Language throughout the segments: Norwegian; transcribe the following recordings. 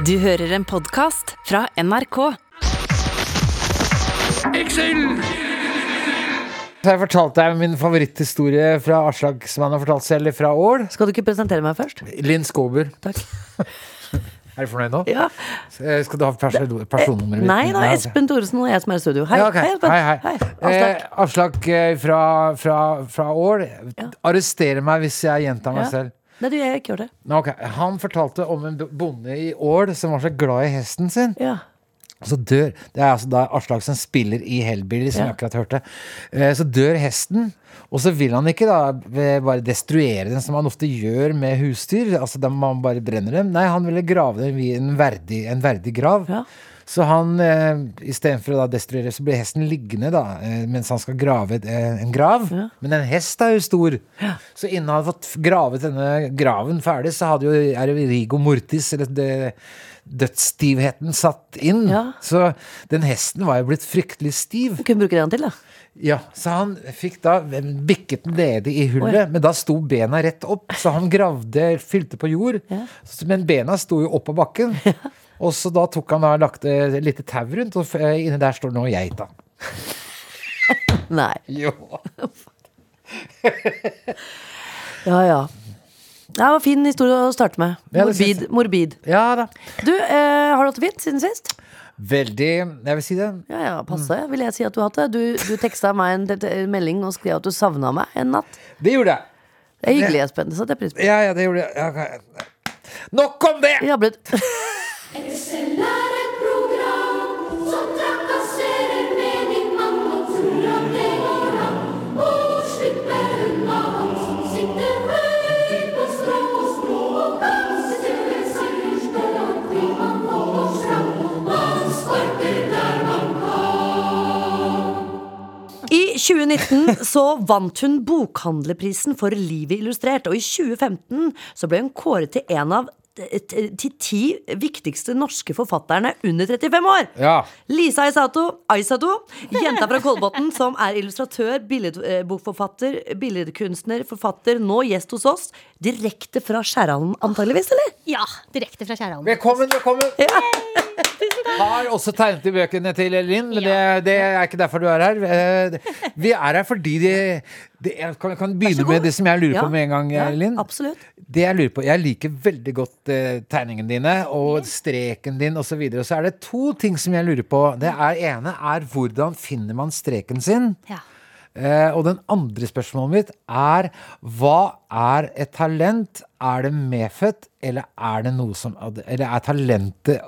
Du hører en podkast fra NRK. Så har jeg fortalt deg min favoritthistorie fra Aslak som han har fortalt selv, fra Ål. Skal du ikke presentere meg først? Linn Skåber. Takk. Er du fornøyd nå? Ja. Eh, Skal du ha person personnummeret mitt? Nei, det er. Espen Thoresen og jeg som er i studio. Hei, Ja, okay. hei, Espen. hei, hei. Aslak. Eh, Aslak eh, fra, fra, fra Ål. Arrester meg hvis jeg gjentar meg Ja. selv. Nei, du, jeg ikke gjør det. Okay. Han fortalte om en bonde i Ål som var så glad i hesten sin. Ja. Så dør Det er altså da Aslak som spiller i Hellbilly, som Ja. jeg akkurat hørte. Eh, Så dør hesten, og så vil han ikke da eh, bare destruere den, som han ofte gjør med husdyr. Altså da man bare brenner dem. Nei, han ville grave dem i en verdig, en verdig grav. Ja. Så han, eh, istedenfor å da destruere, så blir hesten liggende da, eh, mens han skal grave et, eh, en grav. Ja. Men en hest er jo stor. Så innen han hadde fått gravet denne graven ferdig, så hadde jo er det Rigo Mortis, eller det, dødsstivheten, satt inn. Ja. Så den hesten var jo blitt fryktelig stiv. Du kunne bruke den til, da. Ja, Så han fikk da bikket den nede i hullet, Oi. men da sto bena rett opp. Så han gravde, fylte på jord. Ja. Men bena sto jo opp på bakken. Og så da tok han da lagt et lite tau rundt, og eh, inni der står nå geita. Nei. Jo. Ja, ja. Det var en fin historie å starte med. Det Morbid. morbid. Ja da. Du, eh, har du hatt det fint siden sist? Veldig Jeg vil si det. Ja, ja, passe, vil jeg si at du har hatt det. Du, du teksta meg en, melding og skrev at du savna meg en natt. Det gjorde jeg. Det er hyggelig, Espen. Det satte jeg pris på. Ja, ja, det gjorde jeg. Ja, ok. Nok om det! Jeg I 2019 så vant hun Bokhandlerprisen for Livet illustrert, og i 2015 så ble hun kåret til en av til ti viktigste norske forfatterne under 35 år. Ja. Lisa Aisato, Aisato jenta fra Kolbotn som er illustratør, billedbokforfatter, billedkunstner, forfatter, nå gjest hos oss. Direkte fra Skjærhallen, antageligvis, eller? Ja, direkte fra Skjærhallen. Velkommen, velkommen! Har også tegnet i bøkene til Linn, men det, det er ikke derfor du er her. Eh, Vi er her fordi de, de jeg kan, kan begynne med det som jeg lurer på med en gang, Linn. absolutt. Det jeg lurer på, jeg liker veldig godt uh, tegningene dine og streken din osv. Og, og så er det to ting som jeg lurer på. Det er ene er hvordan finner man streken sin? Ja. Uh, og den andre spørsmålet mitt er hva er et talent? Er det medfødt, eller er det noe som Eller er talentet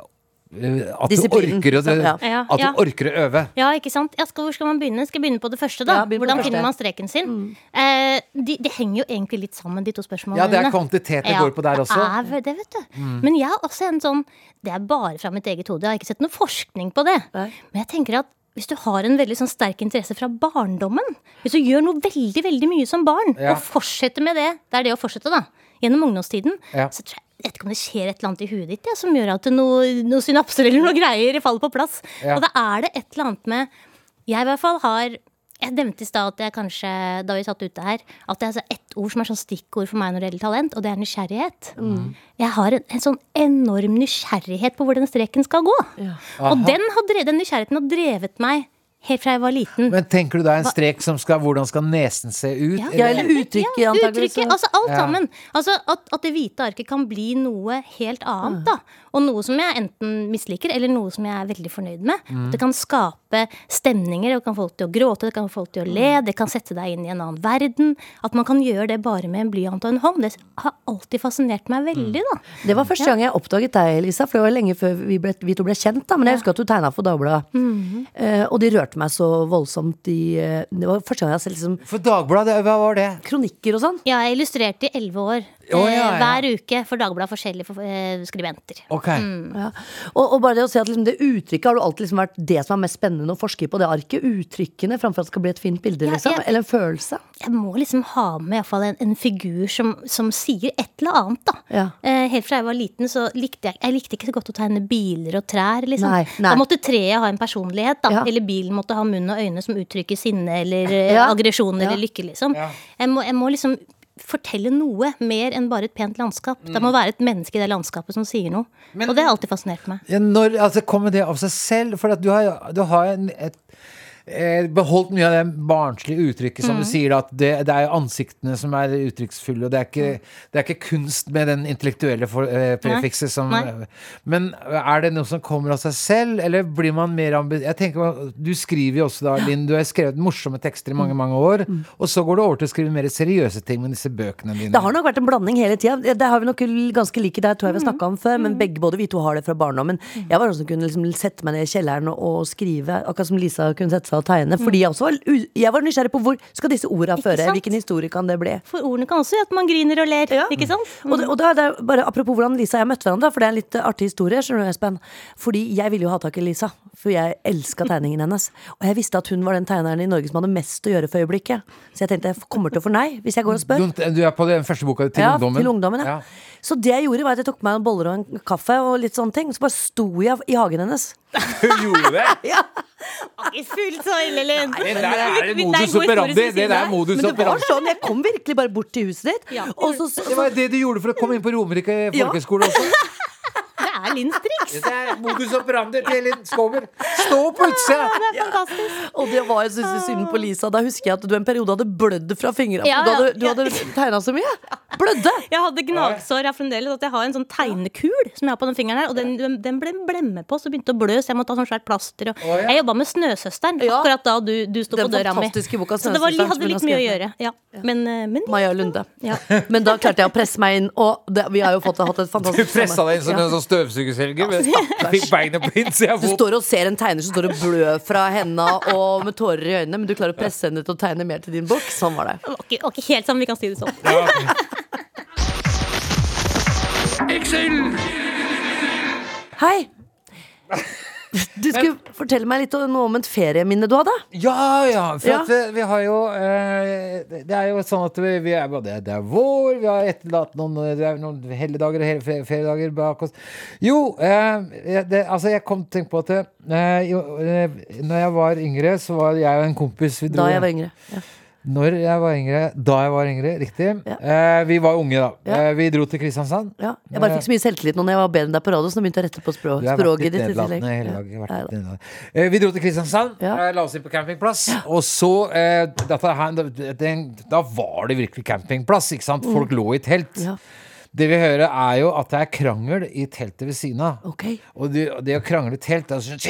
at du, orker å, at ja. du orker å øve? Ja, ikke sant? Skal, hvor skal man begynne? Skal jeg begynne på det første, da? Ja, Hvordan første. finner man streken sin? Eh, det de henger jo egentlig litt sammen, de to spørsmålene. Ja, det er kvantitet det går på der også. Ja, Det er det, vet du. Men jeg har også en sånn Det er bare fra mitt eget hode. Jeg har ikke sett noe forskning på det. Nei. Men jeg tenker at hvis du har en veldig sånn sterk interesse fra barndommen, hvis du gjør noe veldig veldig mye som barn, Ja. og fortsetter med det, det er det å fortsette, da, gjennom ungdomstiden, Ja. så tror jeg jeg vet ikke om det skjer et eller annet i huet ditt ja, som gjør at noe, noe synapser eller noe greier faller på plass. Ja. Og da er det et eller annet med Jeg i hvert fall har Jeg nevnte i stad at jeg kanskje, da vi satt ute her, at det er altså ett ord som er sånn stikkord for meg når det gjelder talent, og det er nysgjerrighet. Mm. Jeg har en, en sånn enorm nysgjerrighet på hvor den streken skal gå. Og den, har drevet, den nysgjerrigheten har drevet meg helt fra jeg var liten. Men tenker du da en strek som skal Hvordan skal nesen se ut? Ja. Ja, eller uttrykket, Ja, antageligvis. uttrykket, altså alt Ja. sammen. Altså at, at det hvite arket kan bli noe helt annet, da. Og noe som jeg enten misliker, eller noe som jeg er veldig fornøyd med. Mm. Det kan skape stemninger, det kan få folk til å gråte, det kan få folk til å le, Mm. det kan sette deg inn i en annen verden. At man kan gjøre det bare med en blyant og en hånd. Det har alltid fascinert meg veldig, da. Det var første gang jeg oppdaget deg, Elisa, for det var lenge før vi, ble, vi to ble kjent. da Men jeg husker at du tegna for Dagbladet. Mhm. uh, og de rørte meg så voldsomt De, eh, Det var første gang jeg har sett liksom, For Dagbladet, hva var det? kronikker og sånn. Ja, jeg illustrerte i elleve år. Å, ja, ja. Hver uke for Dagbladet forskjellige for, eh, skribenter. Ok. Mm. Ja. Og, og bare det å se at liksom, det uttrykket har jo alltid liksom vært det som er mest spennende å forske på. Det arket. Uttrykkene framfor at det skal bli et fint bilde, Ja, liksom. jeg- Eller en følelse. jeg må liksom ha med iallfall en, en figur som, som sier et eller annet, da. Ja. Eh, helt fra jeg var liten, så likte jeg Jeg likte ikke så godt å tegne biler og trær, liksom. Nei, nei. Da måtte treet ha en personlighet, da. Ja. Eller bilen måtte ha munn og øyne som uttrykker sinne eller eh, Ja. aggresjon Ja. eller lykke, liksom. Ja. Jeg, må, jeg må liksom fortelle noe mer enn bare et pent landskap. Det må være et menneske i det landskapet som sier noe. Men- og det har alltid fascinert meg. Ja, når, altså, kommer det av seg selv? For at du har, du har en, et, beholdt mye av det barnslige uttrykket, som du sier, at det, det er ansiktene som er uttrykksfulle, og det er ikke, det er ikke kunst med den intellektuelle for, eh, prefikset som Nei. Men er det noe som kommer av seg selv, eller blir man mer ambisiøs? Du skriver jo også, da, Linn, du har skrevet morsomme tekster i mange, mange år, og så går du over til å skrive mer seriøse ting med disse bøkene dine. Det har nok vært en blanding hele tida. Det har vi nok ganske like det tror jeg vi har snakka om før. Men begge, både vi to har det fra barndommen. Jeg var også som kunne liksom sette meg ned i kjelleren og skrive, akkurat som Lisa kunne sette seg og tegne. Fordi jeg også var, jeg var nysgjerrig på hvor skal disse orda føre? Hvilken historie kan det bli? For ordene kan også gjøre at man griner og ler. Ja. Ikke sant? Og, det, og da, det er bare Apropos hvordan Lisa og jeg møtte hverandre, for det er en litt artig historie. skjønner du, Espen Fordi jeg ville jo ha tak i Lisa, for jeg elska tegningen hennes. Og jeg visste at hun var den tegneren i Norge som hadde mest å gjøre for øyeblikket. Så jeg tenkte jeg kommer til å få nei hvis jeg går og spør. Du, du er på den første boka til ja, ungdommen? Til ungdommen ja. Så det jeg gjorde, var at jeg tok meg noen boller og en kaffe og litt sånne ting. Så bare sto jeg i hagen hennes. Hun gjorde det? Ja. Ikke fullt så ille, Linn. Det der er det Det modus operandi. Det der er modus Men det var sånn, jeg kom virkelig bare bort til huset ditt. Ja. Og så, så, Det var det du gjorde for å komme inn på Romerike folkehøgskole også. Det er Linns triks. Det er modus operandi til Linn Skåber. Stå på utsida! Det er fantastisk. og det var jeg synes synd på Lisa. Da husker jeg at du en periode hadde blødd fra fingrene. Ja, Du hadde, ja, du hadde tegna så mye. Blødde! Jeg hadde gnagsår jeg har fremdeles. At jeg har en sånn tegnekul som jeg har på den fingeren her. Og den, den, ble blemme på, så begynte å blø, så jeg måtte ha sånn svært plaster. Og Å, ja. Jeg jobba med Snøsøsteren Ja. akkurat da du, du sto på døra mi. boka Så det var, hadde litt mye å gjøre. Ja. Men, eh, men Maja Lunde. Ja. Men da klarte jeg å presse meg inn, og det, vi har jo fått, hatt et Du fantastisk pressa deg inn som Ja. en sånn støvsugerselger. men Fikk beinet på innsida av Du står og ser en tegner som står og blør fra henda og med tårer i øynene, men du klarer å presse henne til å tegne mer til din bok. Sånn var det. Okay, ikke helt sammen, vi kan si det sånn. Hei! Du skulle fortelle meg litt om- noe om et ferieminne du hadde. Ja, ja. For Ja. at vi, vi har jo eh, Det er jo sånn at vi, vi er, det, det er vår, vi har etterlatt noen, noen helligdager og hele- feriedager bak oss. Jo, eh, det, altså jeg kom til å tenke på at eh, jo, eh, Når jeg var yngre, så var jeg og en kompis vi dro, Da jeg var yngre. Ja. Når jeg var yngre, da jeg var yngre, riktig. Ja. Eh, vi var unge, da. Ja. Eh, vi dro til Kristiansand. Ja. Jeg bare fikk så mye selvtillit nå når jeg var bedre enn deg på radio, så nå begynte jeg å rette på språk, språket ditt Ja. Eh, Vi dro til Kristiansand, eh, la oss inn på campingplass. Og så eh, her, da- den, Da var det virkelig campingplass, ikke sant? Folk lå i telt. Mm. Det vi hører, er jo at det er krangel i teltet ved siden av. Okay. Og det, det å krangle i telt er sånn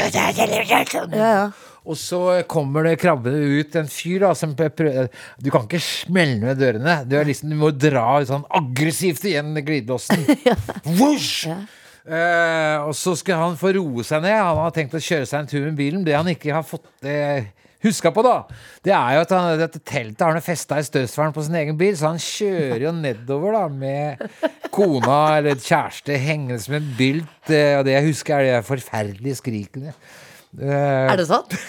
Ja, ja. Og så kommer det krabbende ut en fyr da som prøver Du kan ikke smelle ned dørene. Du, liksom, du må dra sånn aggressivt igjen glidelåsen. Vosh! Eh, og så skal han få roe seg ned. Han har tenkt å kjøre seg en tur med bilen. Det han ikke har fått eh, huska på, da, det er jo at han, dette teltet har han festa i støvsvern på sin egen bil, så han kjører jo nedover da med kona eller kjæreste hengende som en bylt. Eh, og det jeg husker, er de forferdelige skrikene. Eh, Er det sant?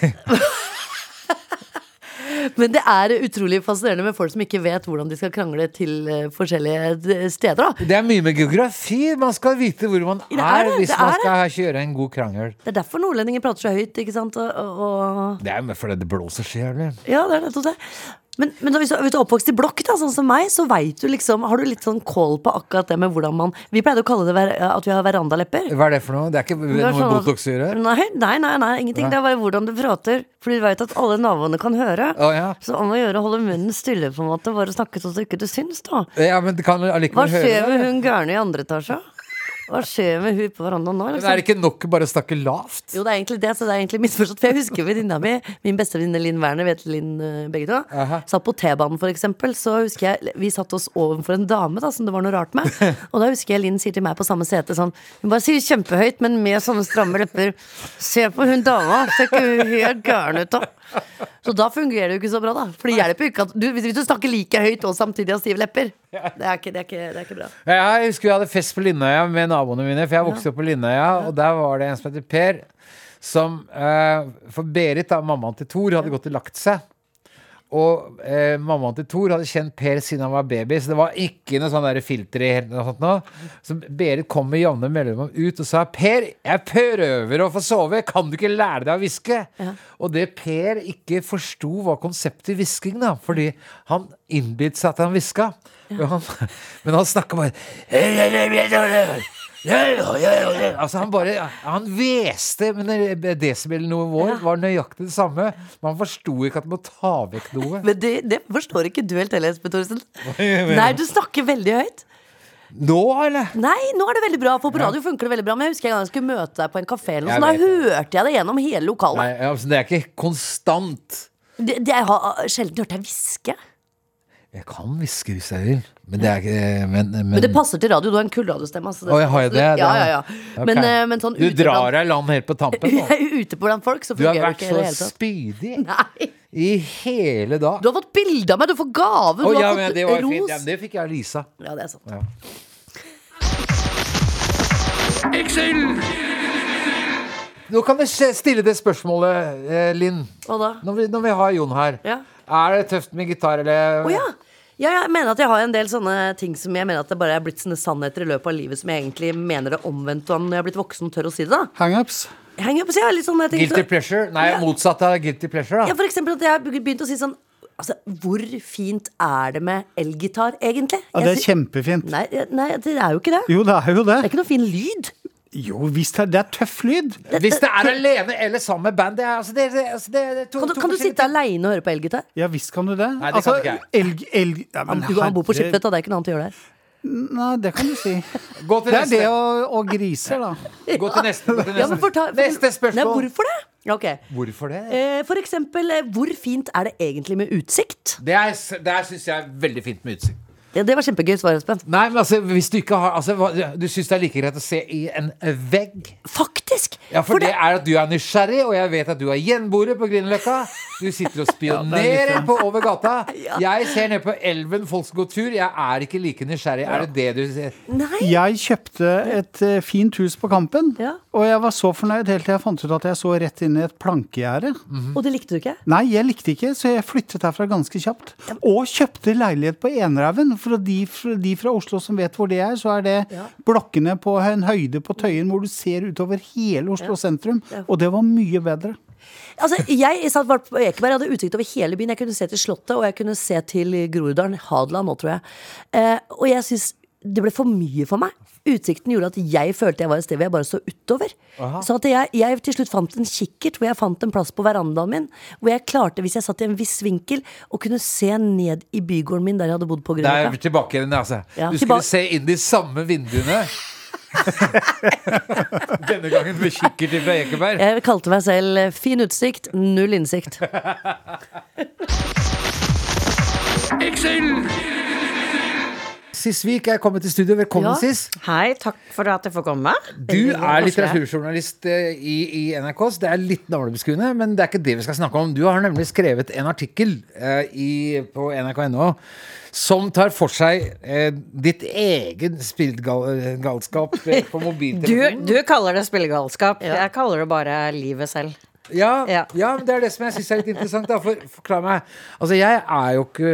Men det er utrolig fascinerende med folk som ikke vet hvordan de skal krangle til eh, forskjellige steder. da Det er mye med geografi. Man skal vite hvor man er, er det, hvis det man er skal kjøre en god krangel. Det er derfor nordlendinger prater så høyt. ikke sant? Og, og, Det er fordi det blåser så jævlig. ja, det er nettopp det. Men, men hvis, du, hvis du er oppvokst i blokk, da, sånn som meg, så vet du liksom Har du litt sånn kål på akkurat det med hvordan man Vi pleide å kalle det ver, at vi har verandalepper. Hva er det for noe? Det er ikke Det noe sånn Botox gjør? Nei, nei, nei, nei ingenting. Nei. Det er bare hvordan du prater. For du vet at alle naboene kan høre. Å, ja. Så om å gjøre å holde munnen stille, på en måte. Bare snakke sånn at ikke du syns, da. ja, men kan Hva allikevel høre skjer med hun gærne i andre etasje? Hva skjer med hun på verandaen nå? Men Liksom? er det ikke nok å bare snakke lavt? Jo, det er egentlig det, så det er egentlig misforstått. For jeg husker venninna mi, min beste venninne Linn Werner, vet Linn eh, begge to, Aha. satt på T-banen for eksempel, så husker jeg vi satt oss overfor en dame da, som det var noe rart med. Og da husker jeg Linn sier til meg på samme sete sånn Hun bare sier kjempehøyt, men med sånne stramme lepper. Se på hun dama, ser ikke hun helt gæren ut da? Så da fungerer det jo ikke så bra, da. For det hjelper jo ikke at du, hvis du snakker like høyt og samtidig har stive lepper. Det er ikke, det er ikke, det er ikke bra. Jeg husker vi hadde fest på Lindøya med naboene mine, for jeg vokste opp på Lindøya, og der var det en som heter Per, som eh, For Berit, da, mammaen til Thor, hadde gått og lagt seg. Og eh, mammaen til Thor hadde kjent Per siden han var baby, så det var ikke noe sånn filter i hele sånt nå. Så Berit kom med jevne mellomrom ut og sa Per, jeg prøver å få sove, kan du ikke lære deg å hviske? Og det Per ikke forsto var konseptet hvisking, da, fordi han innbilte seg at han hviska. Han, men han snakka bare Altså Han bare Han hveste, men desibelnivået var nøyaktig det samme. Men han forsto ikke at han må ta vekk noe. Men det, det forstår ikke du helt heller, Espen Thorsen. Nei, du snakker veldig høyt. Nå, eller? Nei, nå er det veldig bra, for på radio funker det veldig bra. Men jeg husker en gang jeg skulle møte deg på en kafé, eller noe da hørte jeg det gjennom hele Nei, lokalet. altså, det er ikke konstant. Det, det, jeg har sjelden hørt deg hviske. Jeg kan hviske hvis jeg vil, men det er Men, men, Men det passer til radio. Du har en kullradiostemme. altså. oh, jeg har jo det, Ja, ja, ja. Okay. Men, eh, men sånn Du drar deg i land helt på tampen nå. ute blant folk, så fungerer det vært Du har vært så spydig Nei. i hele dag. Du har fått bilde av meg, du får gave, du ja, har fått det var ros. fint. Ja, men det fikk jeg av Lisa. Ja, det er sant. Ja. Nå kan du stille det spørsmålet, eh, Linn. Hva da? Når vi, når vi har Jon her. Ja. Er det tøft med gitar, eller? oh, ja. Ja, jeg mener at jeg har en del sånne ting som jeg mener at det bare er blitt sånne sannheter i løpet av livet som jeg egentlig mener det omvendt om når jeg er blitt voksen og tør å si det. da Hangups. Henger ja, litt sånn jeg tenker Guilty så- pleasure? Nei, Ja. motsatt av guilty pleasure, da. Ja, for eksempel at jeg har begynt å si sånn Altså, hvor fint er det med elgitar, egentlig? Ja, det er kjempefint. Nei, nei, det er jo ikke det. Jo, det er jo Det Det er ikke noe fin lyd. Jo hvis det, det er tøff lyd. Hvis det er alene eller sammen med band, det er, altså, det, altså, det, det er to, Kan du, to kan du sitte aleine og høre på elgitar? Ja visst kan du det. Nei, det kan ikke elg, elg, ja, men du, han bor på Skiptvet, da. Det er ikke noe annet å gjøre der. Nei, det kan du si. Gå til Det er neste. det og, og griser, da. Gå til neste. Gå til neste. Ja, men forta- for- neste spørsmål. Nei, hvorfor det? Okay. Hvorfor det? Eh, For eksempel, eh, hvor fint er det egentlig med utsikt? Det, er, det syns jeg er veldig fint med utsikt. Ja, det var kjempegøy svar, Espen. Nei, men altså, hvis du ikke har altså, hva- Du syns det er like greit å se i en vegg? Faktisk! Ja, for, det er at du er nysgjerrig, og jeg vet at du er gjenboere på Grünerløkka. Du sitter og spionerer på over gata. Jeg ser ned på elven, folk skal gå tur. Jeg er ikke like nysgjerrig. Er det det du sier? Nei! Jeg kjøpte et eh, fint hus på Kampen, Ja. Og jeg var så fornøyd helt til jeg fant ut at jeg så rett inn i et plankegjerde. Og det likte du ikke? Nei, jeg likte ikke, så jeg flyttet herfra ganske kjapt. Og kjøpte leilighet på Enerhaugen. For de, de fra Oslo som vet hvor det er, så er det Ja. blokkene på en høyde på Tøyen hvor du ser utover hele Oslo sentrum. Og det var mye bedre. Altså, jeg satt bare på Ekeberg, jeg hadde utsikt over hele byen. Jeg kunne se til Slottet, og jeg kunne se til Groruddalen. Hadeland nå, tror jeg. Eh, og jeg syns det ble for mye for meg. Utsikten gjorde at jeg følte jeg var et sted hvor jeg bare så utover. Så at jeg, jeg til slutt fant en kikkert hvor jeg fant en plass på verandaen min. Hvor jeg klarte, hvis jeg satt i en viss vinkel, å kunne se ned i bygården min der jeg hadde bodd på Det er Grünerløkka. tilbake igjen, altså. Ja, Du skulle se inn de samme vinduene. Denne gangen med kikkert fra Ekeberg. Jeg kalte meg selv eh, fin utsikt, null innsikt. Sis Wiik er kommet til studio. Velkommen, Ja. Sis. Hei, takk for at jeg får komme. Du er litteraturjournalist eh, i, i NRK, så det er litt navlebeskuende, men det er ikke det vi skal snakke om. Du har nemlig skrevet en artikkel uh, i, på nrk.no som tar for seg uh, ditt egen spillgalskap på mobiltelefonen. du kaller det spillegalskap. Jeg kaller det bare livet selv. Ja, ja. Ja. men det er det som jeg syns er litt interessant. Da. For, forklar meg. Altså, jeg er jo ikke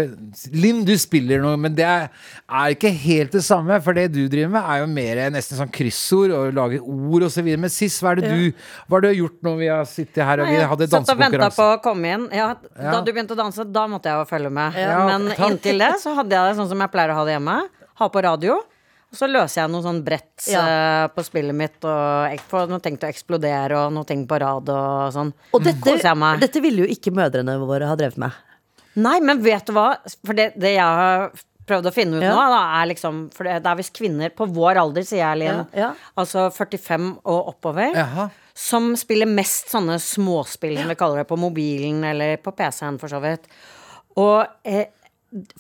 Linn, du spiller noe, men det er, er ikke helt det samme. For det du driver med, er jo mer nesten sånn kryssord og lager ord osv. Men sist, hva er det du Hva har du gjort når vi har sittet her og vi hadde Satt og venta på å komme inn. Ja, Ja. Da du begynte å danse, da måtte jeg jo følge med. Ja, Men takk. inntil det så hadde jeg det sånn som jeg pleier å ha det hjemme. Ha på radio. Og så løser jeg noe sånn brett Ja. uh, på spillet mitt. Og får noe ting til å eksplodere og noe ting på rad og sånn. Og dette, dette ville jo ikke mødrene våre ha drevet med. Nei, men vet du hva? For det, det jeg har prøvd å finne ut Ja. nå, da, er liksom For det, det er visst kvinner på vår alder, sier jeg, Linn. Ja, ja. Altså 45 og oppover. Jaha. Som spiller mest sånne småspill, som vi kaller det, på mobilen eller på PC-en, for så vidt. Og eh,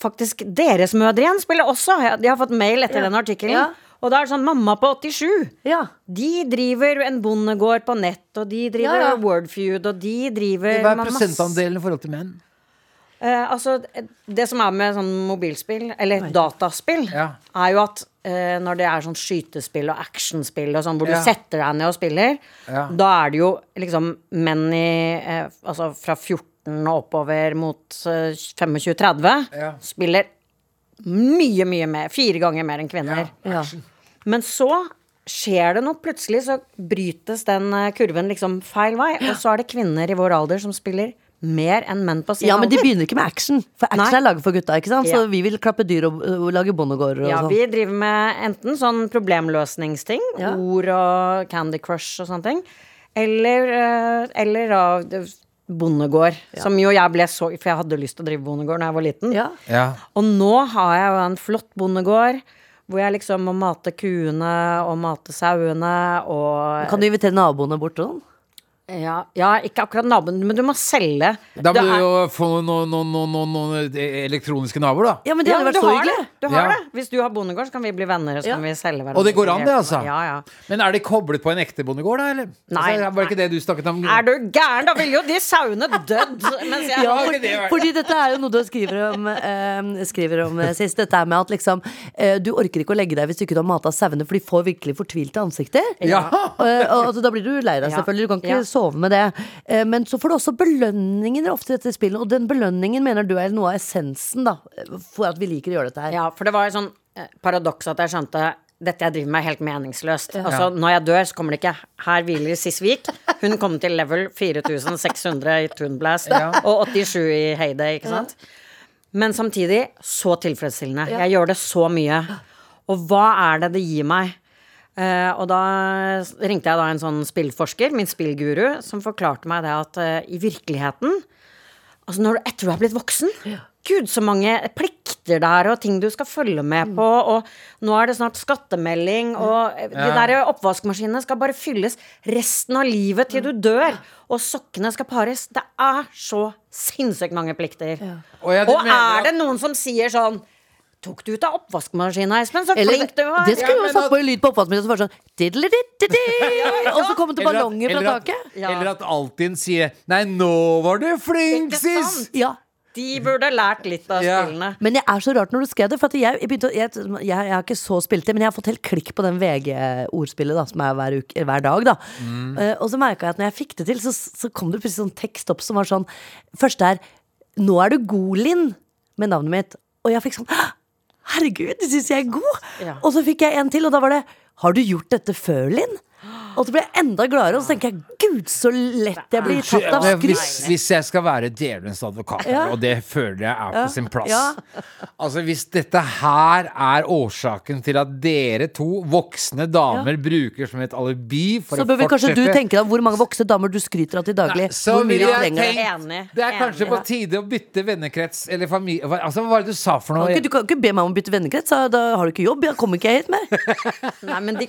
faktisk deres mødre igjen spiller også. De har fått mail etter Ja. den artikkelen. Ja. Og da er det sånn mamma på 87. Ja. De driver en bondegård på nett, og de driver Ja, ja. Wordfeud, og de driver Hva er prosentandelen i forhold til menn? Eh, altså, det som er med sånn mobilspill, eller dataspill, Ja. er jo at eh, når det er sånn skytespill og actionspill og sånn, hvor Ja. du setter deg ned og spiller, Ja. da er det jo liksom menn i eh, Altså fra 14 14 og oppover mot eh, 25-30, Ja. spiller mye, mye mer. Fire ganger mer enn kvinner. Ja. Men så skjer det noe. Plutselig så brytes den eh, kurven liksom feil vei. Og så er det kvinner i vår alder som spiller mer enn menn på sin Ja, men de begynner ikke med action. For action Nei. er laget for gutta. ikke sant? Så vi vil klappe dyr og, og lage bondegårder og Ja, sånn. vi driver med enten sånn problemløsningsting, Ja. ord og Candy Crush og sånne ting, eller, eh, eller da Ja. bondegård. Som jo jeg ble så For jeg hadde lyst til å drive bondegård da jeg var liten. Ja. Ja. Og nå har jeg jo en flott bondegård. Hvor jeg liksom må mate kuene og mate sauene og Kan du invitere naboene bort sånn? Ja, ja, ikke akkurat naboen, men du må selge. Da må du er- jo få noen no, no, no, elektroniske naboer, da. Ja, men det ja, hadde vært så hyggelig. Du har Ja. det. Hvis du har bondegård, så kan vi bli venner, og så Ja. kan vi selge hverandre. Og det går an, det, altså? Ja, ja. Men er det koblet på en ekte bondegård, da? Eller? Nei. Altså, var det ikke det du snakket om? Er du gæren? Da ville jo de sauene dødd mens jeg Ja, fordi, det fordi dette er jo noe du skriver om, eh, skriver om eh, sist. Dette er med at liksom eh, Du orker ikke å legge deg hvis du ikke har mata sauene, for de får virkelig fortvilte ansikter. Ja. Eh, og, altså, da blir du lei deg, selvfølgelig. Du kan ikke Ja. Sove med det. Eh, men så får du også belønninger ofte i dette spillet, og den belønningen mener du er noe av essensen da for at vi liker å gjøre dette her. Ja, for det var jo sånn eh, paradoks at jeg skjønte dette jeg driver med er helt meningsløst. Altså, Når jeg dør, så kommer det ikke 'Her hviler Sisvik'. Hun kom til level 4600 i Toonblast og 87 i Heyday, ikke sant? Men samtidig så tilfredsstillende. Jeg gjør det så mye. Og hva er det det gir meg? Eh, og da ringte jeg da en sånn spillforsker, min spillguru, som forklarte meg det at uh, i virkeligheten Altså når du, etter du er blitt voksen Gud, så mange plikter det er, og ting du skal følge med på. Og nå er det snart skattemelding, og de der oppvaskmaskinene skal bare fylles resten av livet til du dør. Og sokkene skal pares. Det er så sinnssykt mange plikter. Og jeg Og er det noen som sier sånn Tok du ut av oppvaskmaskina, Espen? Så Eller, flink du var. det skulle Ja, jo satt på en lyd på oppvaskmaskinen som var sånn diddeli-diddeli, Og så kom det ballonger fra taket. Ja. Eller at Altinn sier 'Nei, nå var du flink, sis'! sant? Ja. De burde lært litt av Ja. spillene. Men det er så rart når du skrev det, for at jeg, jeg, begynte, jeg, jeg, jeg har ikke så spilt det, men jeg har fått helt klikk på den VG-ordspillet da, som er hver, uke, hver dag. da Eh, Og så merka jeg at når jeg fikk det til, så, så kom det plutselig sånn tekst opp som var sånn Første er 'Nå er du god, Linn', med navnet mitt. Og jeg fikk sånn «Hå! Herregud, det syns jeg er god! Ja. Og så fikk jeg en til, og da var det 'Har du gjort dette før, Linn?' Og så blir jeg enda gladere, og så tenker jeg 'Gud, så lett jeg blir tatt av skryt'. hvis, hvis jeg skal være djevelens advokat, Ja. og det føler jeg er på Ja. sin plass Ja. Altså Hvis dette her er årsaken til at dere to voksne damer bruker som et alibi for Så bør vel kanskje du tenke deg hvor mange voksne damer du skryter av til daglig. så hvor mye jeg trenger det. tenkt Enig, Det er kanskje enig. på tide å bytte vennekrets eller familie hva, Altså, hva var det du sa for noe? Kan ikke- Du kan ikke be meg om å bytte vennekrets, da- da har du ikke jobb. Jeg kommer ikke jeg hit mer. Nei, men de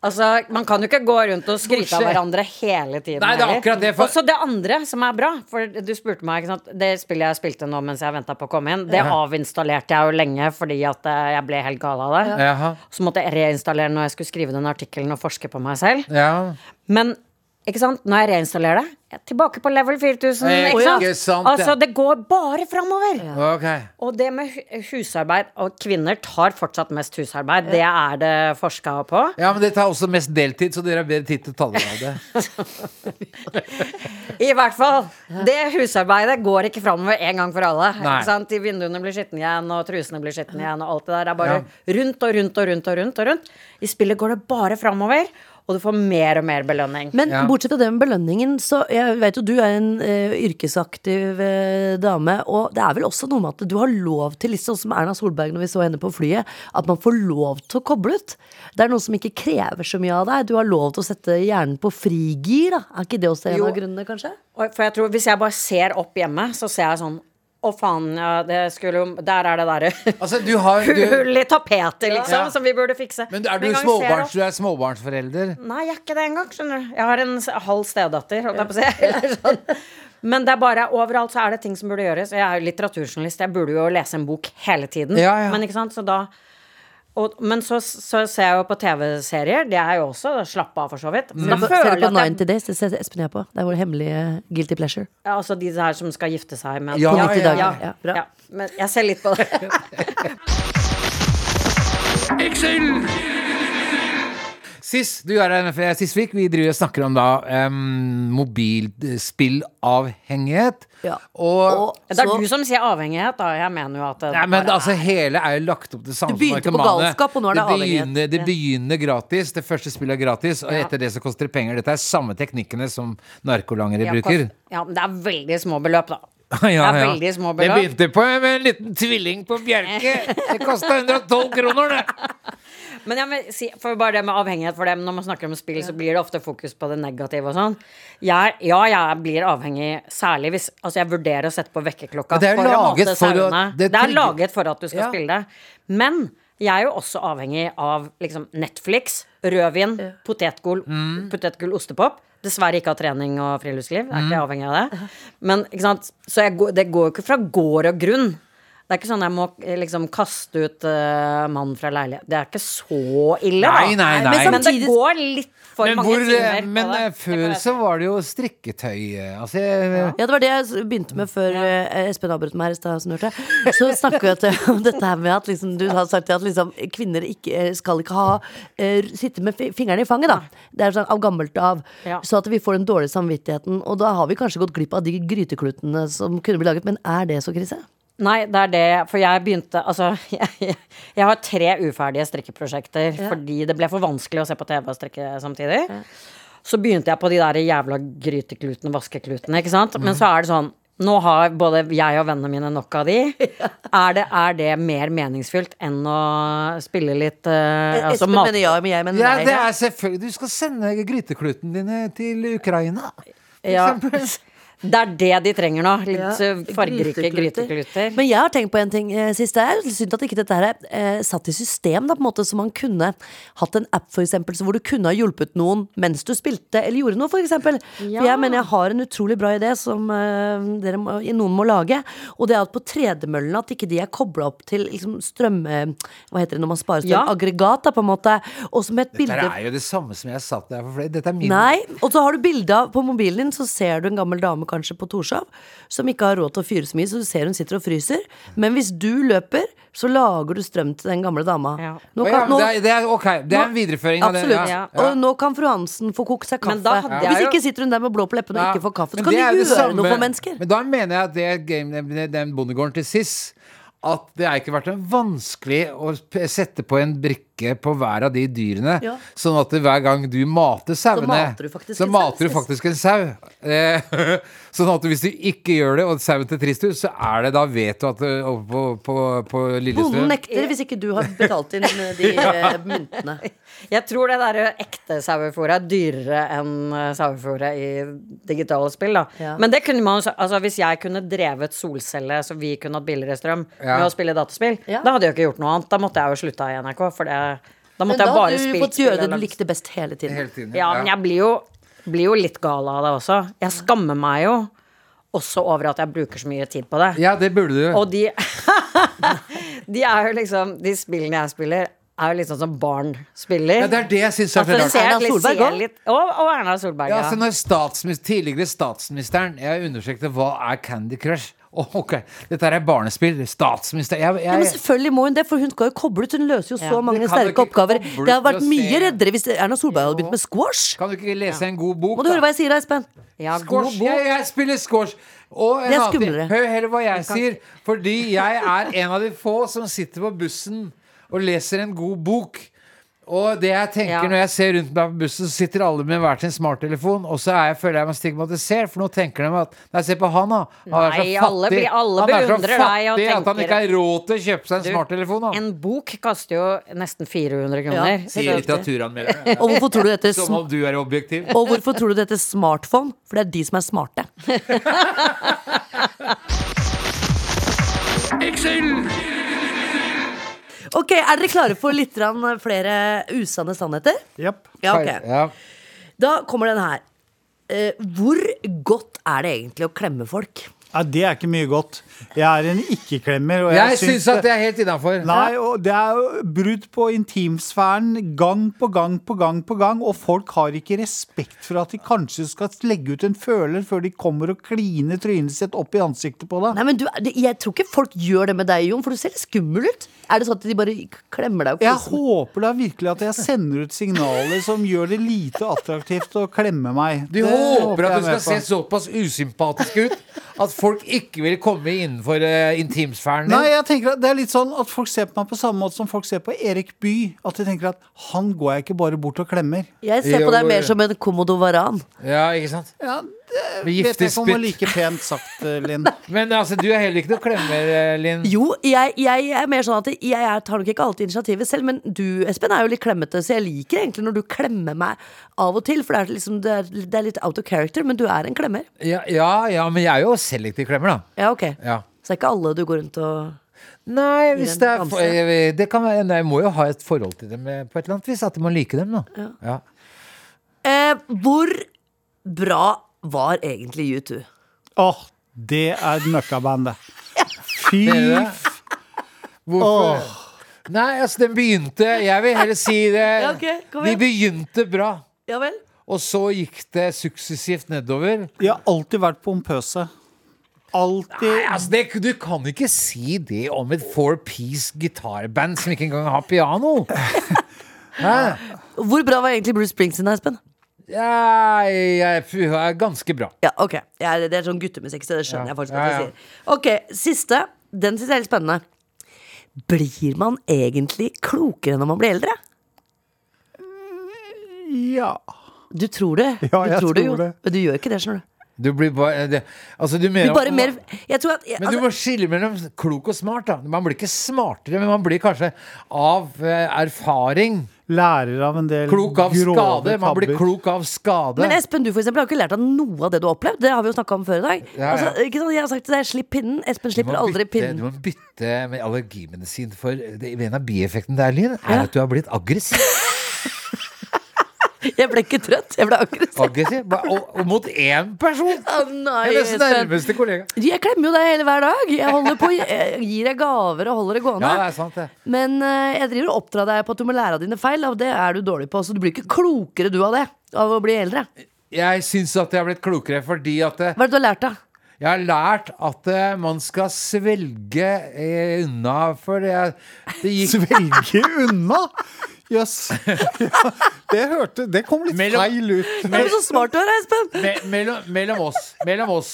Altså, Man kan jo ikke gå rundt og skryte av hverandre hele tiden. Nei, det er akkurat det, for- Og så det andre som er bra, for du spurte meg ikke sant? Det spillet jeg spilte nå mens jeg venta på å komme inn, det avinstallerte jeg jo lenge fordi at eh, jeg ble helt gal av det. Jaha. Så måtte jeg reinstallere når jeg skulle skrive den artikkelen og forske på meg selv. Ja. Men ikke sant? når jeg reinstallerer det, jeg er tilbake på level 4000. Hey, Ikke sant? ikke sant, ja. altså, det går bare framover. Ok. Og det med husarbeid, og kvinner tar fortsatt mest husarbeid, det er det forska på. Ja, men det tar også mest deltid, så dere har bedre tid til å ta dere av det. I hvert fall. Det husarbeidet går ikke framover en gang for alle. Nei. Ikke sant? De vinduene blir skitne igjen, og trusene blir skitne igjen, og alt det der er bare rundt og rundt og rundt og rundt. og rundt I spillet går det bare framover, og du får mer og mer belønning. Men Ja. bortsett fra det med belønningen, så jeg vet jo du er en uh, yrkesaktiv uh, dame, og det er vel også noe med at du har lov til, litt sånn som Erna Solberg når vi så henne på flyet, at man får lov til å koble ut. Det er noe som ikke krever så mye av deg. Du har lov til å sette hjernen på frigir, da. Er ikke det også en Jo. av grunnene, kanskje? For jeg tror Hvis jeg bare ser opp hjemme, så ser jeg sånn Å, faen, ja, det skulle jo Der er det derre Altså, du har du, Hull i tapetet, liksom, Ja. som vi burde fikse. Men er du, Med en gang jeg ser småbarns, opp- du er småbarnsforelder? Nei, jeg er ikke det engang, skjønner du. Jeg har en s- halv stedatter, holdt jeg på å si. Eller sånn. Men det er bare, overalt så er det ting som burde gjøres. Jeg er jo litteraturjournalist, jeg burde jo lese en bok hele tiden. Ja, ja. Men ikke sant, så da og, Men så, så ser jeg jo på TV-serier. Det er jo også da, slappe av, for så vidt. Mm. Da Ser føler du på 90 Days? Det ser Espen og jeg på. Det er vår hemmelige guilty pleasure. Ja, altså de her som skal gifte seg med Ja, På 90 ja, dager. ja, Ja, bra. ja. Men jeg ser litt på det. Sis, du er fra Sisvik. Vi driver og snakker om da um, mobilspillavhengighet. Ja. Og, Og Det er så- du som sier avhengighet, da. Jeg mener jo at det Nei, men bare altså er- Hele er jo lagt opp til samme Du begynte på galskap, og nå er det avhengighet. begynner, det begynner gratis. Det første spillet er gratis, og Ja. etter det så koster det penger. Dette er samme teknikkene som narkolangere Ja, bruker. Ja, men det er veldig små beløp, da. Ja, Det er veldig små Det begynte på med en liten tvilling på Bjerke. Det kosta 112 kroner, det! Men jeg vil si, for bare det med avhengighet for dem, Når man snakker om spill, så blir det ofte fokus på det negative og sånn. Jeg, ja, jeg blir avhengig, særlig hvis Altså, jeg vurderer å sette på vekkerklokka Ja, det for å det Det, er laget for at du skal Ja. spille det. Men jeg er jo også avhengig av liksom Netflix, rødvin, potetgull, Mm. potetgull ostepop. Dessverre ikke av trening og friluftsliv. Jeg er Mm. ikke avhengig av det. Men? Så jeg, det går jo ikke fra gård og grunn. Det er ikke sånn jeg må eh, liksom kaste ut uh, mann fra leilighet. Det er ikke så ille, da. Nei, nei, nei. Men, det går litt for Men, mange hvor, timer men det. eh, Det før så var det jo strikketøy. Altså, jeg- Ja, det var det jeg begynte med før eh, Espen avbrøt meg her i stad. Så snakker vi om dette her med at liksom, du har sagt at liksom, kvinner ikke, skal ikke ha uh, sitte med fingrene i fanget. da Det er sånn av gammelt av. Ja. Så at vi får den dårlige samvittigheten. Og da har vi kanskje gått glipp av de gryteklutene som kunne bli laget. Men er det så krise? Nei, det er det. For jeg begynte Altså, jeg, jeg har tre uferdige strikkeprosjekter fordi det ble for vanskelig å se på TV og strikke samtidig. Så begynte jeg på de der jævla gryteklutene, vaskeklutene, ikke sant. Men så er det sånn nå har både jeg og vennene mine nok av de. Er det, er det mer meningsfylt enn å spille litt uh, altså Espen mat... mener ja, men jeg mener Ja, det er selvfølgelig Du skal sende gryteklutene dine til Ukraina. Ja. Det er det de trenger nå. Litt Ja, eh, fargerike grytekluter. Men jeg har tenkt på en ting eh, sist. Det er synd at ikke dette her er eh, satt i system, da, på en måte, så man kunne hatt en app for eksempel, så hvor du kunne ha hjulpet noen mens du spilte eller gjorde noe, for eksempel. Ja. For jeg mener jeg har en utrolig bra idé som eh, dere må, noen må lage. Og det er at på tredemøllene at ikke de er kobla opp til liksom, strøm... Hva heter det når man sparer strøm? Ja. Aggregat, da, på en måte. Og som et Dette er jo det samme som jeg satt der for flere. Dette er min Nei, og så har du bilde av På mobilen din så ser du en gammel dame kanskje på Torshov som ikke har råd til å fyre så mye, så du ser hun sitter og fryser. Men hvis du løper, så lager du strøm til den gamle dama. Ja. Nå ja, kan, nå, det, er, det er ok. Det er en videreføring av det. Absolutt. Ja. Og nå kan fru Hansen få kokt seg kaffe. da hadde Hvis ikke sitter hun der med blå på leppene og ikke får kaffe. Så kan det du er gjøre samme- noe for mennesker. Men da mener jeg at det game, den bondegården til Siss at det har ikke vært vanskelig å sette på en brikke på hver av de dyrene. Ja. Sånn at hver gang du mater sauene, mater du faktisk så en mater du faktisk en sau. Eh, sånn at hvis du ikke gjør det, og sauen til Tristus, så er det da vet du at det, oppe på, på, på Bonden nekter hvis ikke du har betalt inn eh, de eh, myntene. Jeg tror det der ekte sauefôret er dyrere enn eh, sauefôret i digitale spill. Da. Ja. Men det kunne man, altså, hvis jeg kunne drevet solcelle så vi kunne hatt billigere strøm Ja. med å spille dataspill, Ja. da hadde jeg ikke gjort noe annet. Da måtte jeg jo slutta i NRK. For det, da måtte da jeg bare hadde du fått gjøre det du likte best hele tiden. hele tiden. Ja, men jeg blir jo, blir jo litt gal av det også. Jeg skammer meg jo også over at jeg bruker så mye tid på det. Ja, det burde du. Og de De er jo liksom De spillene jeg spiller, er jo litt sånn som barn spiller. Ja, det er det jeg syns er så Altså, rart. Erna Solberg ser litt- Og, og Erna Solberg, Ja, ja. altså når statsminister, tidligere statsministeren Jeg undersøkte hva er Candy Crush. Å, ok, dette er barnespill. Statsminister jeg, jeg, Ja, men selvfølgelig må hun det, for hun skal jo koble ut. Hun løser jo så Ja. mange sterke oppgaver. Det hadde vært mye se- reddere hvis Erna Solberg hadde begynt med squash. Kan du ikke lese en god bok, Må du høre hva jeg sier da, Espen? ja god bok. Jeg, jeg spiller squash. Og en Det er skumlere. Hør heller hva jeg sier. Fordi jeg er en av de få som sitter på bussen og leser en god bok. Og det jeg tenker Ja. når jeg ser rundt meg på bussen, så sitter alle med hver sin smarttelefon, og så er jeg, føler jeg meg stigmatisert, for nå tenker de at Nei, se på han, da. Han er så Nei, alle fattig. blir- alle han er så fattig deg fattig at han ikke har råd til å kjøpe seg en Du, smarttelefon. da. En bok koster jo nesten 400 kroner. Ja, Sier litteraturanmeldere. Og hvorfor tror du dette Som om du er objektiv. og hvorfor tror du dette er smartphone? For det er de som er smarte. Ok, Er dere klare for litt grann flere usanne sannheter? Yep. Ja, ok. Ja. Da kommer den her. Eh, hvor godt er det egentlig å klemme folk? Ja, det er ikke mye godt. Jeg er en ikke-klemmer. jeg Jeg syns at det er helt innafor. Nei, og det er brudd på intimsfæren gang på gang på gang på gang, og folk har ikke respekt for at de kanskje skal legge ut en føler før de kommer og kliner trynet sitt opp i ansiktet på deg. Nei, men du, Jeg tror ikke folk gjør det med deg, Jon, for du ser litt skummel ut. Er det sånn at de bare klemmer deg og Jeg håper da virkelig at jeg sender ut signaler som gjør det lite attraktivt å klemme meg. Du Det håper at du skal se såpass usympatisk ut at folk ikke vil komme innenfor uh, intimsfæren din. Nei, jeg tenker at Det er litt sånn at folk ser på meg på samme måte som folk ser på Erik Bye. At de tenker at han går jeg ikke bare bort og klemmer. Jeg ser på deg mer som en komodo varan. Ja, ikke sant? Ja, det Vet jeg ikke om det var like pent sagt, eh, Linn. Men altså, du er heller ikke noe klemmer, eh, Linn. Jo, jeg, jeg er mer sånn at jeg tar nok ikke alltid initiativet selv, men du, Espen, er jo litt klemmete, så jeg liker egentlig når du klemmer meg av og til, for det er, liksom, det er, det er litt out of character, men du er en klemmer. Ja, ja, ja, men jeg er jo selektiv klemmer, da. Ja, ok. Ja. Så det er ikke alle du går rundt og Nei, hvis det er for, jeg, det kan være, nei, Jeg må jo ha et forhold til dem eh, på et eller annet vis. At de må like dem, da. Ja. eh, Hvor bra var egentlig U2? Åh, det er møkkabandet. Fy Hvorfor? Oh. Nei, altså, den begynte Jeg vil heller si det. Ja, okay, De begynte bra. Ja vel? Og så gikk det suksessivt nedover. De har alltid vært pompøse. Alltid. Nei, altså det, Du kan ikke si det om et four-piece gitarband som ikke engang har piano. Hæ? Hvor bra var egentlig Bruce Springsteen, Espen? Ja, jeg, jeg er ganske bra. Ja, ok. Ja, det er sånn guttemusikk, så det skjønner Ja. jeg faktisk hva ja. du sier. Ok, siste. Den syns jeg er litt spennende. Blir man egentlig klokere når man blir eldre? Ja. Du tror det. Ja, du jeg tror det, tror det. Men du gjør ikke det, skjønner du. Du blir bare det, Altså, du Du mener bare mer Jeg tror at Men du altså, må skille mellom klok og smart. da Man blir ikke smartere, men man blir kanskje av eh, erfaring Lærer av en del klok av grove skade. Man blir klok av skade. Men Espen, du for eksempel har ikke lært av noe av det du har opplevd. Det har vi jo snakka om før i dag. Ja, ja. Altså, ikke sant? Jeg har sagt til deg, slipp pinnen. Espen slipper aldri bytte, du må bytte med allergimedisin, for det, en av bieffektene der, Linn, er Ja. at du har blitt aggressiv. Jeg ble ikke trøtt, jeg ble aggressiv. aggressiv. Og, og mot én person! Oh, nei, Hennes nærmeste kollega. Jeg klemmer jo deg hele hver dag. Jeg på, jeg gir deg gaver og holder det gående. Ja, det er sant, det. Men eh, jeg driver og oppdrar deg på at du må lære av dine feil, og det er du dårlig på. Så du blir ikke klokere du av det, av å bli eldre. Jeg syns at jeg har blitt klokere fordi at eh, Hva er det du har lært, da? jeg har lært at uh, man skal svelge uh, unna, for det, det gikk Svelge unna? Jøss. Ja, det hørte Det kom litt Mellom- feil ut. Men så smart du er, Espen! Me mellom, mellom oss. Mellom oss.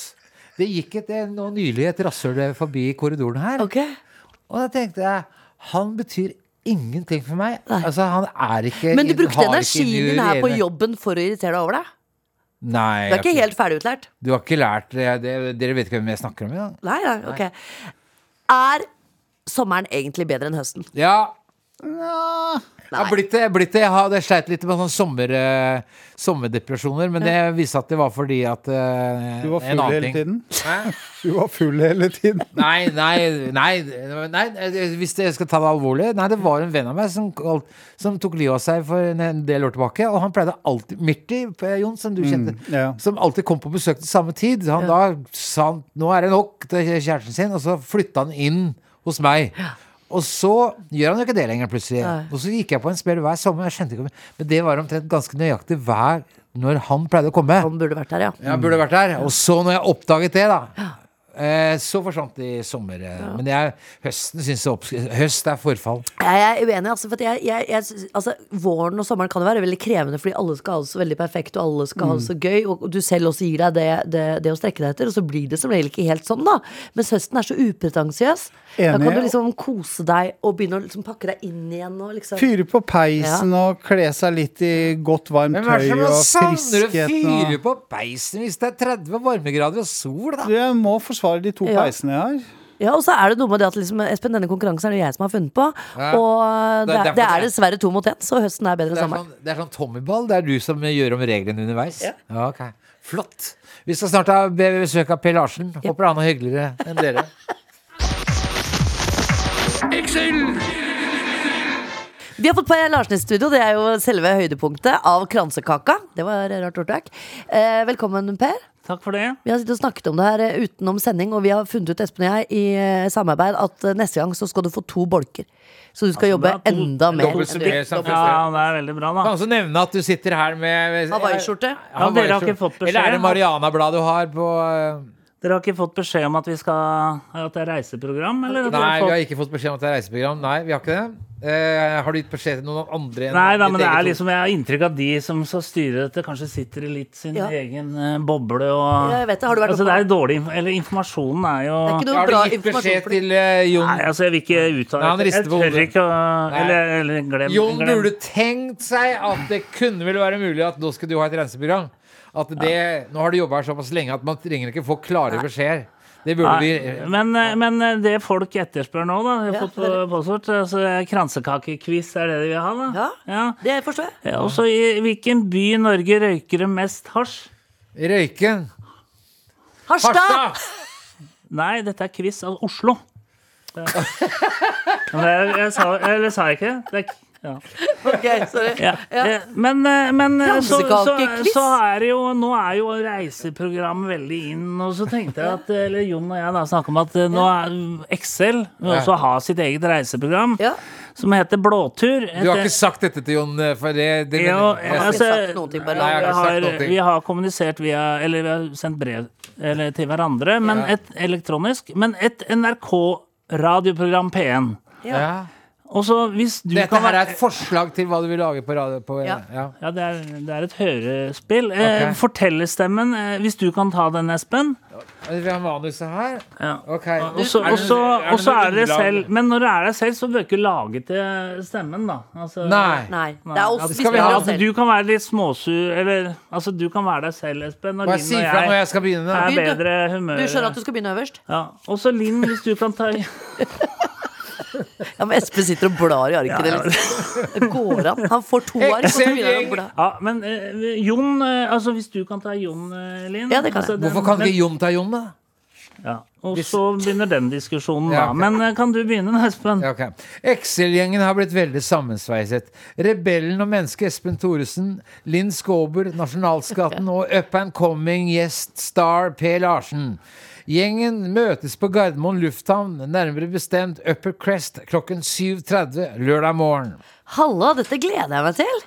Det gikk et, noe nylig et rasshøl forbi korridoren her. Okay. Og da tenkte jeg Han betyr ingenting for meg. Altså, han er ikke Men du brukte energien din her på jobben for å irritere deg over deg? Nei. Du er ikke helt ferdigutlært? Du har ikke lært det, det Dere vet ikke hvem jeg snakker om engang? Nei, nei, ok Er sommeren egentlig bedre enn høsten? Ja. Ja. Jeg har blitt det. jeg har Blitt det. Jeg hadde sleit litt med sånne sommer, uh, sommerdepresjoner, men det viste at det var fordi at uh, Du var en full annen hele tiden? Hæ? Du var full hele tiden. Nei, nei, nei, nei, hvis jeg skal ta det alvorlig Nei, det var en venn av meg som, som tok livet av seg for en- en del år tilbake. Og han pleide alltid Mirti, eh, Jon, som du kjente, ja. som alltid kom på besøk til samme tid. Han da sa han nå er det nok til kjæresten sin, og så flytta han inn hos meg. Og så gjør han jo ikke det lenger, plutselig. Nei. Og så gikk jeg på en smell hver sommer. Jeg skjønte ikke Men det var omtrent ganske nøyaktig hver når han pleide å komme. Han burde vært der, ja. Jeg burde vært der. Og så når jeg oppdaget det, da så forsvant det i sommer. Ja. Men jeg, høsten syns jeg Høst er forfall. Jeg er uenig, altså, for at jeg, jeg, jeg, altså, Våren og sommeren kan jo være veldig krevende fordi alle skal ha det så veldig perfekt, og alle skal ha det så gøy, og du selv også gir deg det, det, det å strekke deg etter, og så blir det som regel ikke helt sånn, da. Mens høsten er så upretensiøs. Da kan du liksom kose deg og begynne å liksom pakke deg inn igjen og liksom Fyre på peisen og kle seg litt i godt, varmt hva er det tøy som og savner å friskheten. fyre på peisen hvis det er 30 varmegrader og sol, da? Du må forsvare de to Ja. peisene jeg har. Ja, og så er det noe med det at liksom, Espen, denne konkurransen er det jeg som har funnet på. Ja. Og Det det, er det er dessverre to mot én, så høsten er bedre enn er sommeren. sånn, det er sånn Tommyball. Det er du som gjør om reglene underveis? Ja. ok. Flott. Vi skal snart ha besøk av Per Larsen. Håper han er hyggeligere enn dere. Vi har fått Per Larsen i studio. Det er jo selve høydepunktet av kransekaka. Det var rart ordtak. Eh, velkommen, Per. Takk for det. Vi har sittet og snakket om det her eh, utenom sending, og vi har funnet ut Espen og jeg i eh, samarbeid at eh, neste gang så skal du få to bolker. Så du skal jobbe. To- enda mer. dobbelt så mye. Ja, det er veldig bra, da. Kan også nevne at du sitter her med Hawaiiskjorte. Ja, dere har ikke fått beskjed. Eller er det Mariana-bladet du har på Dere har ikke fått beskjed om at vi skal At det er reiseprogram, eller? At Nei, har vi har ikke fått beskjed om at det er reiseprogram. Nei, vi har ikke det. Eh, har du gitt beskjed til noen andre? enn Nei da, men det er liksom, jeg har inntrykk av at de som skal styre dette, kanskje sitter i litt sin Ja. egen uh, boble og Ja, vet det. Har du vært altså, det er dårlig Eller informasjonen er jo Det er ikke Har du gitt beskjed for til uh, Jon? Nei, altså, jeg vil ikke uttale Nei, han Jeg rister på tør hodet. ikke å Nei. Eller, eller glem, Jon glem. burde tenkt seg at det kunne vel være mulig at nå skal du ha et renseprogram. At det, Nå har du jobba her såpass lenge at man trenger ikke få klare beskjeder. Det burde vi Nei, men, eh, men eh, det folk etterspør nå, da Jeg har Ja, fått på- påstått altså, Kransekakekviss er det de vil ha, da? Ja. ja. Det forstår jeg. Ja, også i hvilken by i Norge røyker det mest hasj? Røyken. Harstad! Harstad! Nei, dette er quiz av Oslo. Det. Men det, er- jeg sa, eller sa jeg ikke? Det er, ja. Ok, sorry. Ja. eh, Men, eh, men eh, så, så, så er det jo Nå er jo reiseprogram veldig inn, og så tenkte jeg at Eller Jon og jeg da snakka om at nå er Excel vil også ha sitt eget reiseprogram Ja. som heter Blåtur. Du har ikke sagt dette til Jon, for det, det Jo, jeg- altså, ting, Nei, jeg har vi, har, vi har kommunisert via Eller vi har sendt brev eller, til hverandre, men Ja. et elektronisk. Men et NRK-radioprogram P1. ja. Og så hvis du Dette kan her er et forslag til hva du vil lage på radio. På, Ja. ja. ja, det er, det er et hørespill. Eh, Ok. Fortellerstemmen, eh, hvis du kan ta den, Espen. Vi har manuset her. Ja. Ok. Og så Er er og så noe er dere selv Men når det er deg selv, så bør du ikke lage til stemmen, da. Altså, Nei. Nei, det er oss. Vi skal vi ha- Altså, du kan være litt småsur, eller Altså, du kan være deg selv, Espen. Og Bare Linn si og fra når jeg skal begynne. er bedre humør. Du skjønner at du skal begynne øverst? Ja. Og så Linn, hvis du kan ta Ja, men Espen sitter og blar i arkene. liksom. Det går an. Han får to ark, og så begynner han å bla. Ja, men eh, Jon eh, Altså, hvis du kan ta Jon, eh, Linn Ja, det kan jeg. altså, den- Hvorfor kan ikke Jon ta Jon, da? Ja. Og så begynner den diskusjonen, Ja, da. ok. Men eh, kan du begynne, da, Espen? Ja, ok. Excel-gjengen har blitt veldig sammensveiset. Rebellen og mennesket Espen Thoresen, Linn Skåber, Nasjonalskatten og up and coming gjest star P. Larsen. Gjengen møtes på Gardermoen lufthavn, nærmere bestemt Upper Crest klokken 7.30 lørdag morgen. Hallo, dette gleder jeg meg til.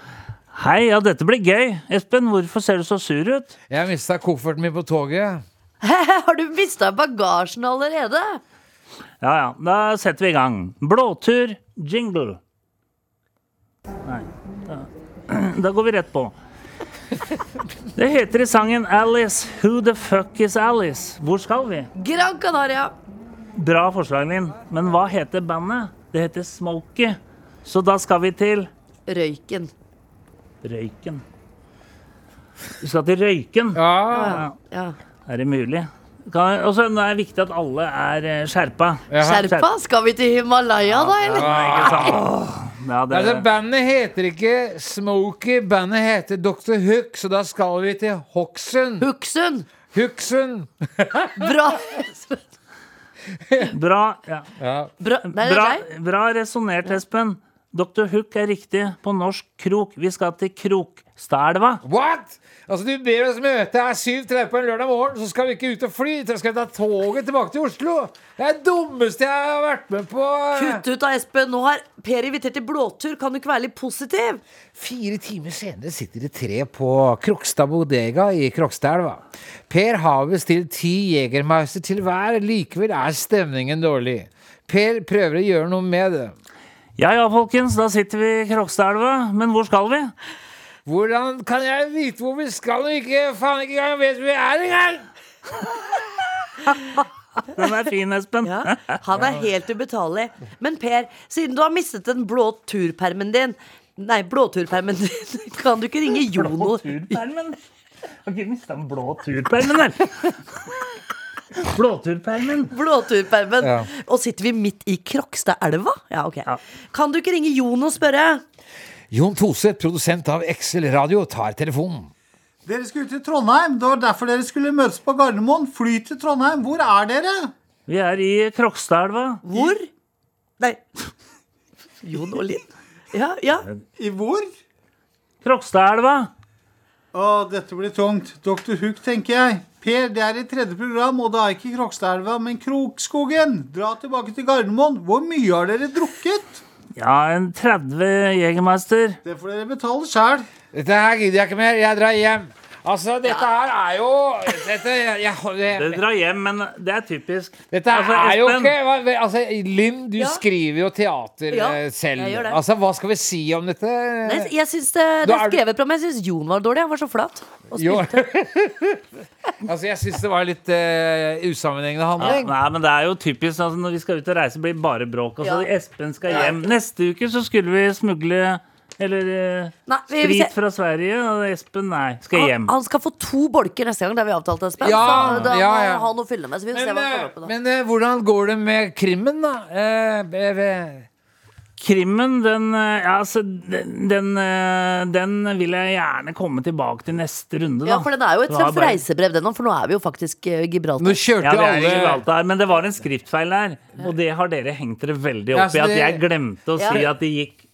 Hei, ja, dette blir gøy. Espen, hvorfor ser du så sur ut? Jeg mista kofferten min på toget. Har du mista bagasjen allerede? Ja ja, da setter vi i gang. Blåtur, jingle. Nei, da, da går vi rett på. Det heter i sangen 'Alice, who the fuck is Alice'? Hvor skal vi? Gran Canaria. Bra forslag, Linn. Men hva heter bandet? Det heter Smokey. Så da skal vi til Røyken. Røyken. Du skal til Røyken. Ja, Ja. Er det mulig? Og så er det viktig at alle er eh, skjerpa. Skjerpa, skal vi til Himalaya, da, eller? Ikke sant? Ja, det, Altså, bandet heter ikke Smokey, bandet heter Dr. Hook, så da skal vi til Hokksund. Hooksund! Hooksund. Bra. bra. Ja. Ja. Bra. Bra, bra resonnert, Espen. Dr. Hook er riktig på norsk krok. Vi skal til Krokstadelva. What?! Altså, du ber oss møte her 7.30 på en lørdag morgen, så skal vi ikke ut og fly. Så skal vi ta toget tilbake til Oslo. Det er det dummeste jeg har vært med på. Kutt ut da, Espen. Nå har Per invitert til blåtur. Kan du ikke være litt positiv? Fire timer senere sitter det tre på Krokstad bodega i Krokstadelva. Per har bestilt ti Jegermeister til hver, likevel er stemningen dårlig. Per prøver å gjøre noe med det. Ja ja, folkens, da sitter vi i Krokstadelva. Men hvor skal vi? Hvordan kan jeg vite hvor vi skal når ikke faen ikke engang vet hvor vi er engang? Den er fin, Espen. Ja, Han er helt ubetalelig. Men Per, siden du har mistet den blå turpermen din Nei, blåturpermen din. Kan du ikke ringe Jono? Blå turpermen? Har ikke mista den blå turpermen, der. Blåturpermen. Blåturpermen. Ja. Og sitter vi midt i Krokstadelva? Ja, ok. Ja. Kan du ikke ringe Jon og spørre? Jon Toseth, produsent av Excel Radio, tar telefonen. Dere skulle til Trondheim. Det var derfor dere skulle møtes på Gardermoen. Fly til Trondheim. Hvor er dere? Vi er i Krokstadelva. Hvor? Nei Jon og Linn. Ja, ja. I hvor? Krokstadelva. Å, dette blir tungt. Dr. Hook, tenker jeg. Per, det er i tredje program, og det er ikke Krokstadelva, men Krokskogen. Dra tilbake til Gardermoen. Hvor mye har dere drukket? Ja, en 30 Jegermeister. Det får dere betale sjæl. Dette her gidder jeg ikke mer. Jeg drar hjem. Altså, dette her er jo Dette, jeg, det, Det drar hjem, men det er typisk. dette Altså, er jo ikke hva- Altså, Linn, du Ja. skriver jo teater Ja, eh, selv. jeg gjør det. Altså, hva skal vi si om dette? Nei, jeg syns det, det Da er er du- skrevet bra, men jeg syns Jon var dårlig. Han var så flat. Og Jo. spilte. altså, jeg syns det var litt eh, usammenhengende Ja, handling. nei, men det er jo typisk altså, Når vi skal ut og reise, blir det bare bråk. Altså, Ja. Espen skal hjem. Neste uke så skulle vi smugle Eller eh, Nei, vi- sprit jeg... fra Sverige, og Espen nei, skal Han, hjem. han skal få to bolker neste gang, det har vi avtalt. Espen. Ja, så da ja, må ja. han ha noe å fylle med. Så vi men, se hva han eh, opp med men eh, hvordan går det med krimmen, da? Eh, Krimmen, den Ja, altså, den, den, den vil jeg gjerne komme tilbake til neste runde, da. Ja, for den er jo et Det slags bare- reisebrev, den òg, for nå er vi jo faktisk Gibraltar. nå kjørte Ja, det alle Gibraltar, men det var en skriftfeil der. Og det har dere hengt dere veldig opp så i. At det- jeg glemte å Ja. si at de gikk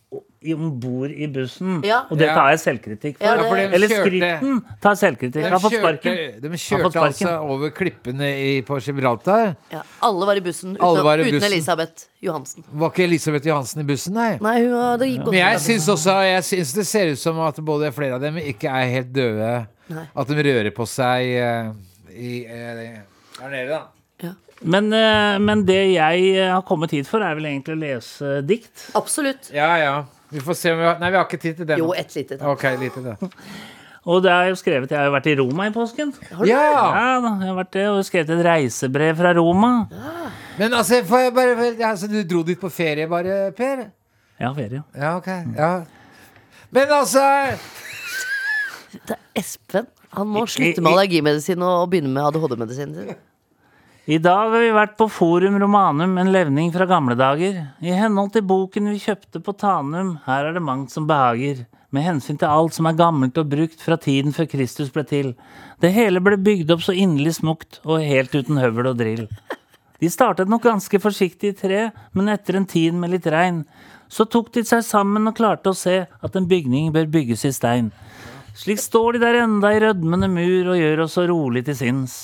om bord i bussen. Ja. Og det tar jeg selvkritikk for. Ja, for de Eller skriften tar selvkritikk. De har fått sparken. de kjørte altså over klippene i, på Gibraltar. Ja, alle var i bussen uten, i bussen. uten. Elisabeth Johansen. Var ikke Elisabeth Johansen i bussen, nei? Nei, hun det gikk. Men jeg syns også Jeg synes det ser ut som at både flere av dem ikke er helt døde. Nei. At de rører på seg uh, i, uh, der nede, da. Men, eh, men det jeg eh, har kommet hit for, er vel egentlig å lese dikt. Absolutt. Ja, ja. Vi får se om vi har Nei, vi har ikke tid til det Jo, ett lite. Takk. Ok, lite det. Og det har jeg jo skrevet Jeg har jo vært i Roma i påsken. Ja! Ja, da, jeg har vært det, og skrevet et reisebrev fra Roma. Men altså, får jeg bare altså, Du dro dit på ferie, bare, Per? Ja, ferie. Ja, ok. Ja. Men altså Det er Espen. Han må slutte med allergimedisin og begynne med ADHD-medisinen sin. I dag har vi vært på Forum Romanum, en levning fra gamle dager. I henhold til boken vi kjøpte på Tanum, her er det mangt som behager. Med hensyn til alt som er gammelt og brukt fra tiden før Kristus ble til. Det hele ble bygd opp så inderlig smukt og helt uten høvel og drill. De startet nok ganske forsiktig i tre, men etter en tid med litt regn, så tok de seg sammen og klarte å se at en bygning bør bygges i stein. Slik står de der enda i rødmende mur og gjør oss så rolig til sinns.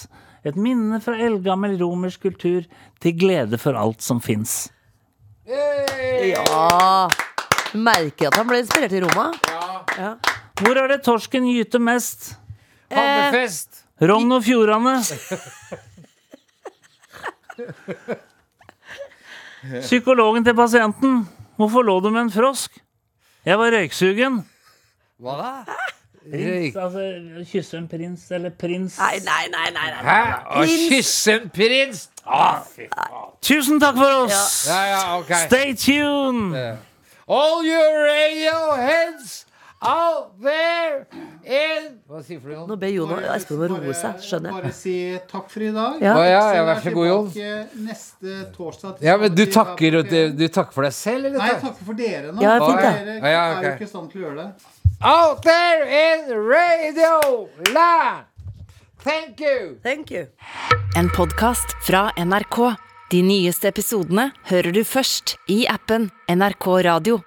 Et minne fra eldgammel romersk kultur, til glede for alt som fins. Ja. Merker at han ble inspirert i Roma. Ja. Hvor er det torsken gyter mest? Hammerfest! Rogn og Fjordane. Psykologen til pasienten. Hvorfor lå du med en frosk? Jeg var røyksugen. Hva da? Prins, altså, kysse en prins, eller prins Nei, nei, nei. nei, nei. Hæ? Å kysse en prins? Å, fy faen. Tusen takk for oss! Ja, ja, okay. Stay tuned! All your radio heads out there in Hva sier du for noe? Nå ber Jon Espen om å roe seg, skjønner jeg. Bare si takk for i dag. Ja. Ja, ja, vær så god, Jon. Neste torsdag. Ja, men du takker, du, du takker for deg selv, eller? Nei, jeg takker for dere nå. Ja, fint. Dere Ja, ja, er jo ikke i stand til å gjøre det. Out there in radio land! Thank you! Thank you. En podkast fra NRK. De nyeste episodene hører du først i appen NRK Radio.